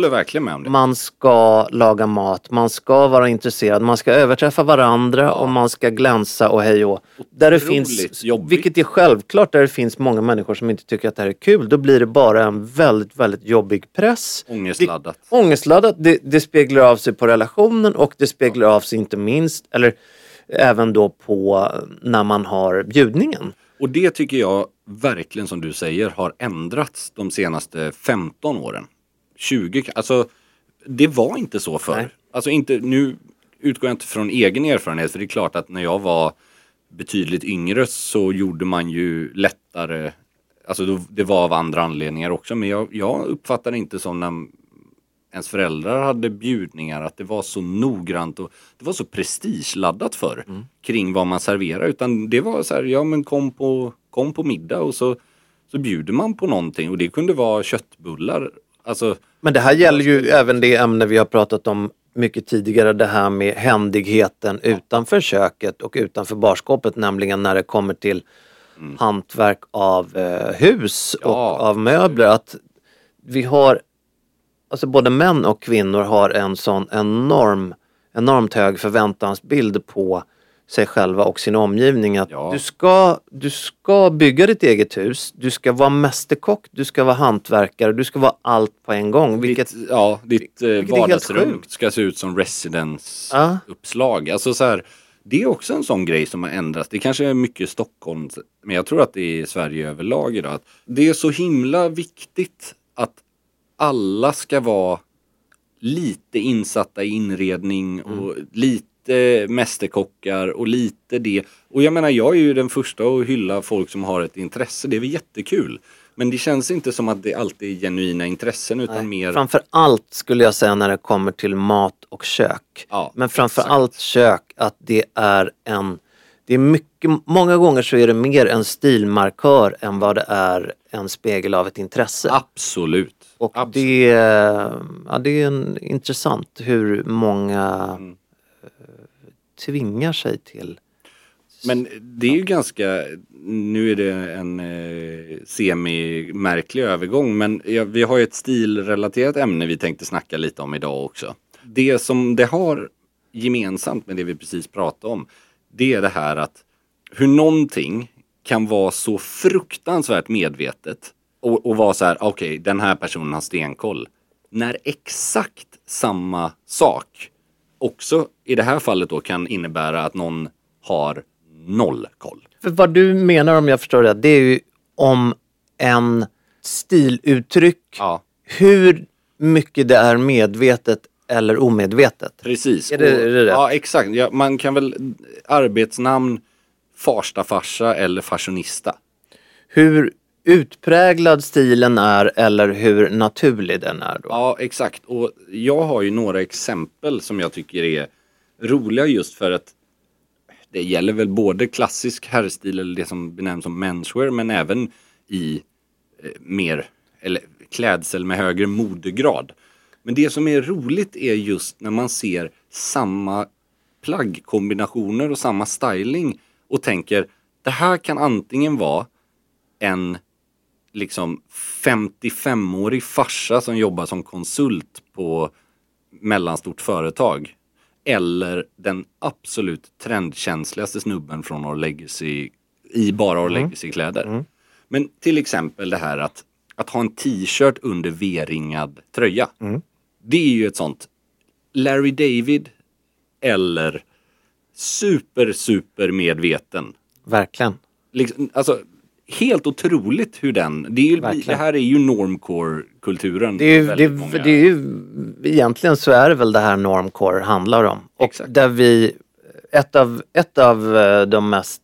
man ska laga mat, man ska vara intresserad, man ska överträffa varandra och man ska glänsa och hej och. Där det finns, jobbigt. vilket är självklart, där det finns många människor som inte tycker att det här är kul, då blir det bara en väldigt, väldigt jobbig press. Ångestladdat. Det, ångestladdat, det, det speglar av sig på relationen och det speglar av sig inte minst, eller även då på när man har bjudningen. Och det tycker jag verkligen som du säger har ändrats de senaste 15 åren. 20, alltså det var inte så förr. Nej. Alltså inte, nu utgår jag inte från egen erfarenhet för det är klart att när jag var betydligt yngre så gjorde man ju lättare, alltså det var av andra anledningar också men jag, jag uppfattar inte som när ens föräldrar hade bjudningar att det var så noggrant och det var så prestigeladdat för kring vad man serverar utan det var så här, ja men kom på, kom på middag och så, så bjuder man på någonting och det kunde vara köttbullar. Alltså, Men det här gäller ju även det ämne vi har pratat om mycket tidigare, det här med händigheten utanför köket och utanför barskåpet, nämligen när det kommer till hantverk av eh, hus och Ja. av möbler. Att vi har, alltså både män och kvinnor har en sån enorm, enormt hög förväntansbild på sig själva och sin omgivning. Att Ja. du, ska, du ska bygga ditt eget hus, du ska vara mästerkock, du ska vara hantverkare, du ska vara allt på en gång. Vilket, ditt, ja, ditt eh, vilket helt vardagsrum ska se ut som Ja. residence-uppslag. Alltså så här, det är också en sån grej som har ändrats. Det kanske är mycket Stockholm, men jag tror att det är Sverige överlag idag. Att det är så himla viktigt att alla ska vara lite insatta i inredning och lite mästerkockar och lite det. Och jag menar, jag är ju den första att hylla folk som har ett intresse. Det är väl jättekul. Men det känns inte som att det alltid är genuina intressen utan mer... Framför allt skulle jag säga när det kommer till mat och kök. Ja, Men framför exakt. allt kök, att det är en... Det är mycket, många gånger så är det mer en stilmarkör än vad det är en spegel av ett intresse. Absolut. och Absolut. det, ja, det är en, intressant hur många Mm tvingar sig till. Men det är ju ganska, nu är det en eh, semi-märklig övergång men ja, vi har ju ett stilrelaterat ämne vi tänkte snacka lite om idag också. Det som det har gemensamt med det vi precis pratade om det är det här att hur någonting kan vara så fruktansvärt medvetet och, och vara så här, okej den här personen har stenkoll. När exakt samma sak också i det här fallet då kan innebära att någon har noll koll. För vad du menar om jag förstår det, det är ju om en stiluttryck, Ja, hur mycket det är medvetet eller omedvetet. precis. Är det- är det? Ja, exakt. Ja, man kan väl arbetsnamn Farstafarsa eller fashionista. Hur utpräglad stilen är eller hur naturlig den är då. Ja, exakt. Och jag har ju några exempel som jag tycker är roliga just för att det gäller väl både klassisk herrstil eller det som benämns som menswear men även i eh, mer eller klädsel med högre modegrad. Men det som är roligt är just när man ser samma plaggkombinationer och samma styling och tänker det här kan antingen vara en liksom 55-årig farsa som jobbar som konsult på mellanstort företag. Eller den absolut trendkänsligaste snubben från Our Legacy i bara Our Legacy-kläder. Men till exempel det här att, att ha en t-shirt under V-ringad tröja. Det är ju ett sånt Larry David eller super, super medveten Verkligen. liksom, alltså, helt otroligt hur den, det, är ju, det här är ju normcore-kulturen. Det är, det, många. det är ju, egentligen så är det väl det här normcore handlar om. Och Exakt. där vi, ett av, ett av eh, de mest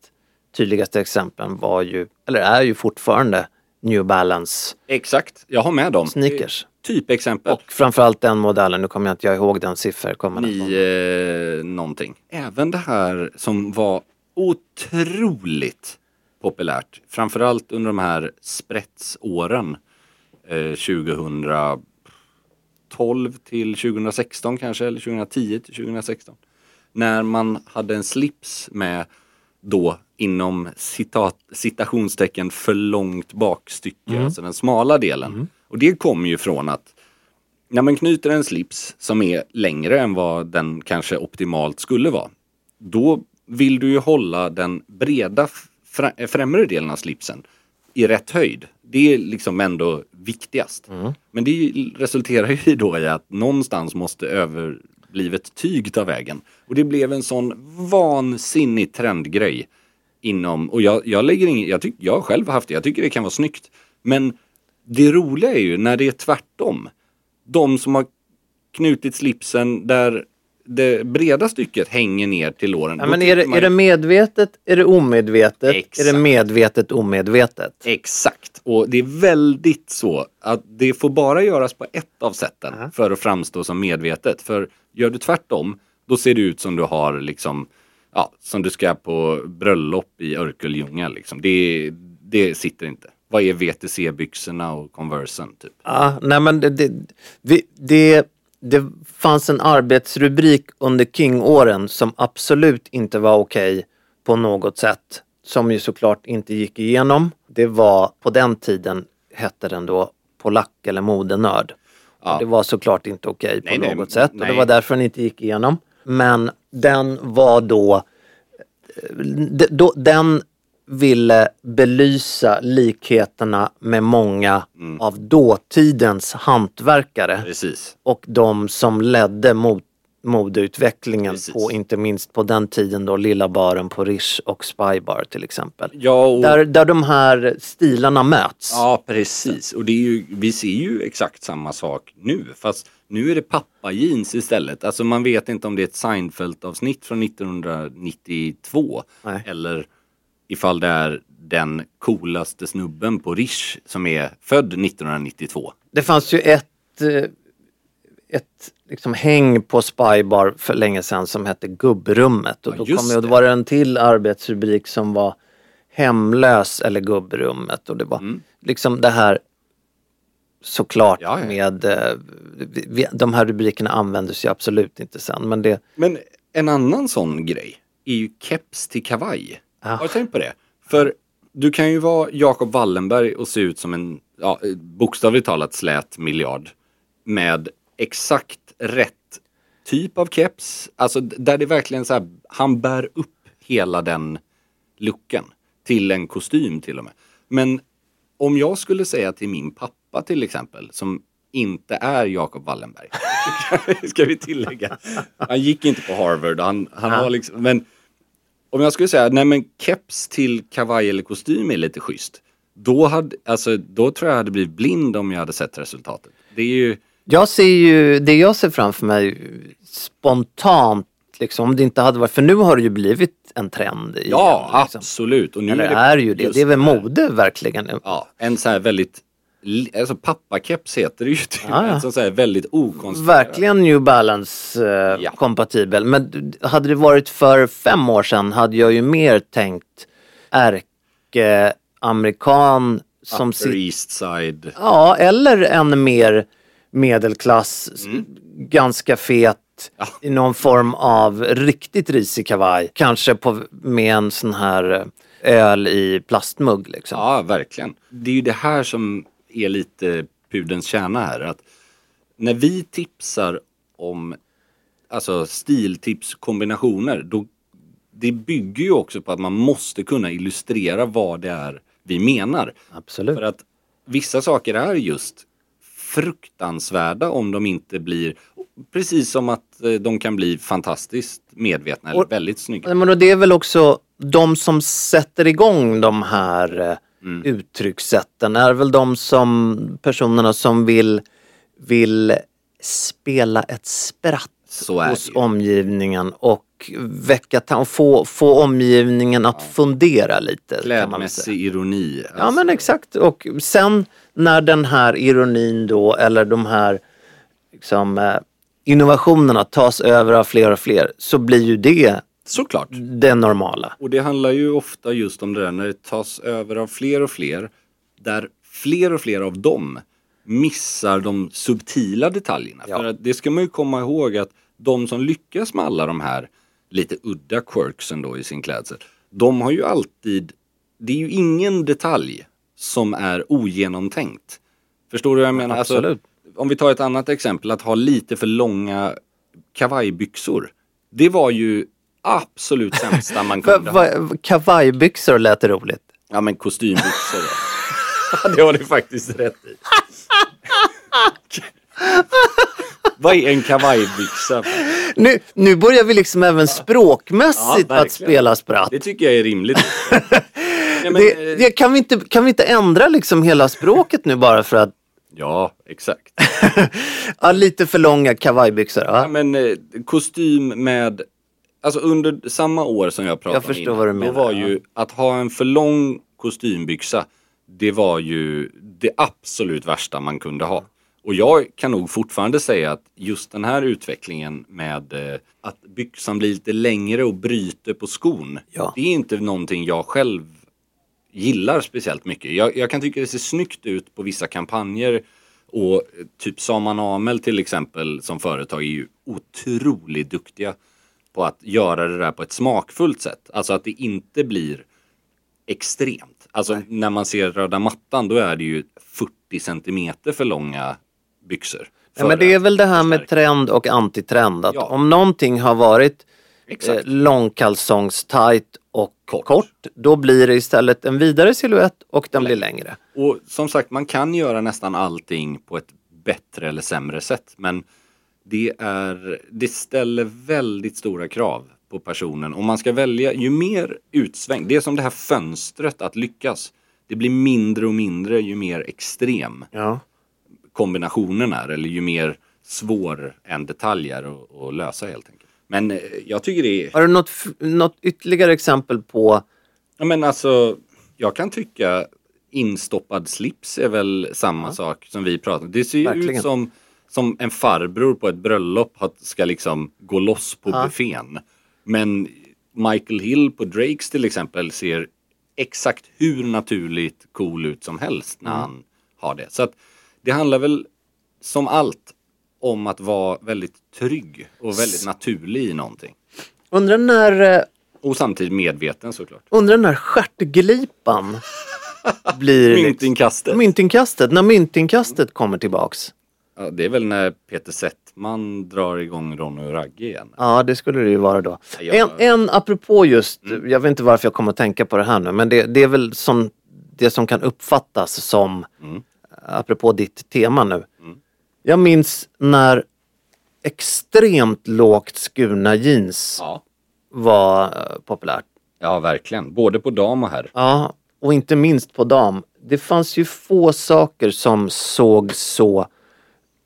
tydligaste exemplen var ju, eller är ju fortfarande New Balance Exakt, jag har med dem. sneakers. Typexempel. Och framförallt den modellen, nu kommer jag inte ihåg den siffran. Ni, eh, någonting. Även det här som var otroligt populärt, framförallt under de här spretsåren, eh, 2012 till 2016 kanske, eller 2010 till 2016. När man hade en slips med då inom citat, citationstecken för långt bakstycke, alltså den smala delen. Och det kommer ju från att när man knyter en slips som är längre än vad den kanske optimalt skulle vara, då vill du ju hålla den breda främre delen av slipsen i rätt höjd. Det är liksom ändå viktigast. Men det resulterar ju då i att någonstans måste överblivet tyg ta vägen. Och det blev en sån vansinnig trendgrej inom, och jag, jag lägger ingen, jag, tyck, jag har själv haft det, jag tycker det kan vara snyggt. Men det roliga är ju när det är tvärtom. De som har knutit slipsen där det breda stycket hänger ner till låren. Ja, men är det, man är det medvetet, är det omedvetet, Exakt. är det medvetet omedvetet? Exakt, och det är väldigt så att det får bara göras på ett av sätten för att framstå som medvetet. För gör du tvärtom, då ser det ut som du har liksom, ja, som du ska på bröllop i Örkelljunga liksom. Det, det sitter inte. Vad är VTC-byxorna och Conversen typ? Ja, nej men det, det, det, det fanns en arbetsrubrik under King-åren som absolut inte var okej på något sätt. Som ju såklart inte gick igenom. Det var på den tiden hette den då polack eller modenörd. Och Det var såklart inte okej på Nej, nej, något sätt och det nej. var därför den inte gick igenom. Men den var då, d- då den ville belysa likheterna med många Mm. av dåtidens hantverkare Precis. och de som ledde mot modeutvecklingen på inte minst på den tiden då Lilla baren på Rish och Spybar till exempel. Ja, och... Där, där de här stilarna möts. Ja, precis. Och det är ju, vi ser ju exakt samma sak nu. Fast nu är det pappa-jeans istället. Alltså man vet inte om det är ett Seinfeld-avsnitt från 1992. Nej. Eller ifall det är den coolaste snubben på Rish som är född 1992. Det fanns ju ett, eh, ett liksom häng på Spybar för länge sedan som hette Gubbrummet. Och Ja, då, kom jag, då var det en till arbetsrubrik som var Hemlös eller Gubbrummet. Och det var Mm. liksom det här såklart med eh, vi, vi, de här rubrikerna användes ju absolut inte sen. Men det, Men en annan sån grej är ju keps till kavaj. Har du tänkt på det? För du kan ju vara Jakob Wallenberg och se ut som en, ja, bokstavligt talat slät miljard. Med exakt rätt typ av keps. Alltså där det verkligen så här, han bär upp hela den looken. Till en kostym till och med. Men om jag skulle säga till min pappa till exempel, som inte är Jakob Wallenberg. [laughs] ska vi tillägga. Han gick inte på Harvard. Han, han Ja. har liksom, men om jag skulle säga, nej men keps till kavaj eller kostym är lite schysst. Då, hade, alltså, då tror jag jag hade blivit blind om jag hade sett resultatet. Det är ju, Jag ser ju, det jag ser framför mig spontant, liksom, om det inte hade varit, för nu har det ju blivit en trend. Igen, ja liksom. absolut. Och nu Eller är det, är ju det, det är väl mode verkligen. Ja, en så här väldigt, alltså pappakeps heter det ju typ. Ja, ja. Sån så här väldigt okonstruerad. Verkligen New Balance eh, kompatibel. Men hade det varit för fem år sedan hade jag ju mer tänkt ärke-amerikan som Upper East Side. Ja, eller en mer medelklass, s- ganska fet, i någon form av riktigt risig kavaj. Kanske på, med en sån här eh, öl i plastmugg liksom. Ja, verkligen. Det är ju det här som är lite pudens kärna här. Att när vi tipsar om alltså stiltipskombinationer, då det bygger ju också på att man måste kunna illustrera vad det är vi menar. Absolut. För att vissa saker är just fruktansvärda om de inte blir, precis som att eh, de kan bli fantastiskt medvetna eller Och- väldigt snygga. Men det är väl också de som sätter igång de här eh, Mm. uttryckssätten är väl de som personerna som vill, vill spela ett spratt hos omgivningen och väcka och få, få omgivningen att fundera lite. Klädmässig ironi. Ja men exakt och sen när den här ironin då eller de här liksom, eh, innovationerna tas över av fler och fler så blir ju det Såklart. det normala. Och det handlar ju ofta just om det där när det tas över av fler och fler. Där fler och fler av dem missar de subtila detaljerna. För att det ska man ju komma ihåg att de som lyckas med alla de här lite udda quirksen då i sin klädsel. De har ju alltid, det är ju ingen detalj som är ogenomtänkt. Förstår du vad jag menar? Alltså, Absolut. om vi tar ett annat exempel, att ha lite för långa kavajbyxor. Det var ju absolut sämsta man [laughs] kunde ha. va, kavajbyxor lät roligt. Ja men kostymbyxor då. [laughs] det har du faktiskt rätt i. [laughs] Vad är en kavajbyxa? nu, nu börjar vi liksom även språkmässigt Ja, att spela spratt. Det tycker jag är rimligt. Nej, men, Det, eh, det, kan, vi inte, kan vi inte ändra liksom hela språket nu bara för att Ja, exakt. ja, lite för långa kavajbyxor? Ja, Ja. men eh, kostym med, alltså under samma år som jag pratade Jag förstår om vad du innan, menar, Då var ja. ju att ha en för lång kostymbyxa, det var ju det absolut värsta man kunde ha. Och jag kan nog fortfarande säga att just den här utvecklingen med eh, att byxan blir lite längre och bryter på skon. Ja. Det är inte någonting jag själv gillar speciellt mycket. Jag, jag kan tycka det ser snyggt ut på vissa kampanjer och eh, typ Saman Amel till exempel som företag är ju otroligt duktiga på att göra det där på ett smakfullt sätt. Alltså att det inte blir extremt. Alltså när man ser röda mattan då är det ju 40 centimeter för långa byxor. Ja, men det är väl det här med trend och antitrend. Att Ja. om någonting har varit eh, Exakt. långkalsongs-tight och Kort. kort. då blir det istället en vidare silhuett och den blir längre. Och som sagt, man kan göra nästan allting på ett bättre eller sämre sätt. Men det, är, det ställer väldigt stora krav på personen. Om man ska välja, ju mer utsväng, det är som det här fönstret att lyckas. Det blir mindre och mindre ju mer extrem Ja. kombinationen är. Eller ju mer svår en detalj är att, att lösa helt enkelt. Men eh, jag tycker det är... Har du något, något ytterligare exempel på Ja men alltså, jag kan tycka instoppad slips är väl samma sak som vi pratar om. Det ser ju ut som, som en farbror på ett bröllop ska liksom gå loss på Ja. buffén. Men Michael Hill på Drakes till exempel ser exakt hur naturligt cool ut som helst när Mm. han har det. Så att det handlar väl som allt om att vara väldigt trygg och väldigt naturlig i någonting. Undrar när, eh, Och samtidigt medveten såklart. undrar när stjärtglipan [laughs] blir... liksom- Myntinkastet. Myntinkastet, när myntinkastet kommer tillbaks. Ja, det är väl när Peter Settman drar igång Ronny och Ragge igen. Ja, det skulle det ju vara då. Ja. En, en apropå just, jag vet inte varför jag kommer att tänka på det här nu, men det, det är väl som det som kan uppfattas som, apropå ditt tema nu. Jag minns när extremt lågt skurna jeans Ja. var eh, populärt. ja, verkligen. Både på dam och herr. Ja, och inte minst på dam. Det fanns ju få saker som såg så,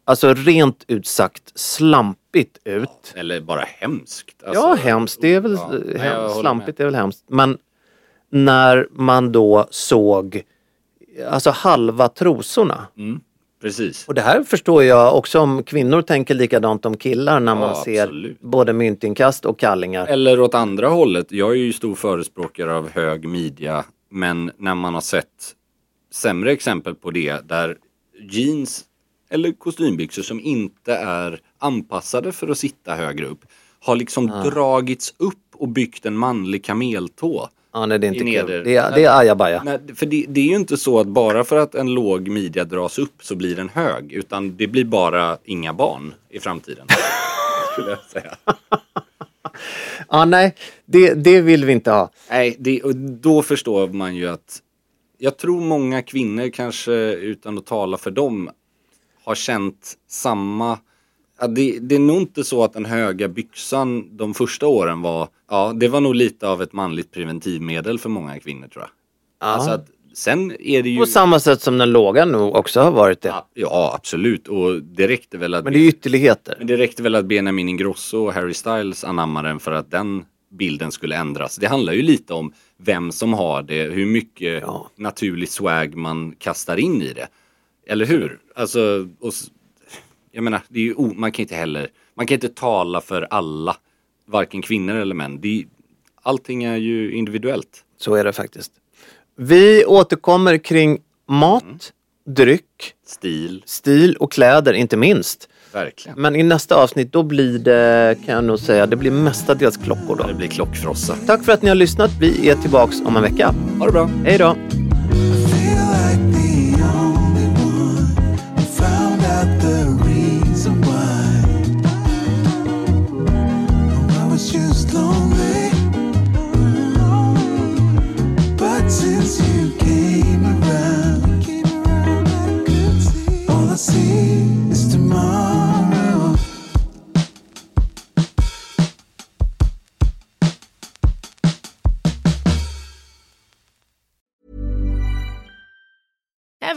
alltså rent ut sagt slampigt ut. Eller bara hemskt. Alltså, ja, hemskt. Det är väl, ja, nej, jag hem, håller slampigt är väl hemskt. Men när man då såg alltså halva trosorna. Mm, precis. Och det här förstår jag också om kvinnor tänker likadant om killar när Ja, man ser absolut. både myntinkast och kallingar. Eller åt andra hållet. Jag är ju stor förespråkare av hög midja. Men när man har sett sämre exempel på det där jeans eller kostymbyxor som inte är anpassade för att sitta högre upp har liksom dragits upp och byggt en manlig kameltå. Ja, nej, det är inte kul. neder- Det är, det är ajabaja. Nej, för det, det är ju inte så att bara för att en låg midja dras upp så blir den hög. Utan det blir bara inga barn i framtiden. [laughs] skulle jag säga. Ja, [laughs] nej, det, det vill vi inte ha. Nej, det, och då förstår man ju att jag tror många kvinnor kanske utan att tala för dem har känt samma Ja, det, det är nog inte så att den höga byxan de första åren var, ja det var nog lite av ett manligt preventivmedel för många kvinnor tror jag. Alltså att, sen är det ju... På samma sätt som den låga nog också har varit det. Ja, ja absolut och det räckte väl att Men det är ytterligheter. men det räckte väl att Benjamin Ingrosso och Harry Styles anammade den för att den bilden skulle ändras. Det handlar ju lite om vem som har det, hur mycket Ja. naturlig swag man kastar in i det. Eller hur? Alltså, och, jag menar, det är ju, man kan inte heller, man kan inte tala för alla, varken kvinnor eller män. Det allting är ju individuellt. Så är det faktiskt. Vi återkommer kring mat, Mm. dryck, Stil, stil och kläder inte minst. verkligen. Men i nästa avsnitt då blir det, kan jag nog säga, det blir mestadels klockor då. Det blir klockfrossa. Tack för att ni har lyssnat. Vi är tillbaks om en vecka. Ha det bra! Hej då!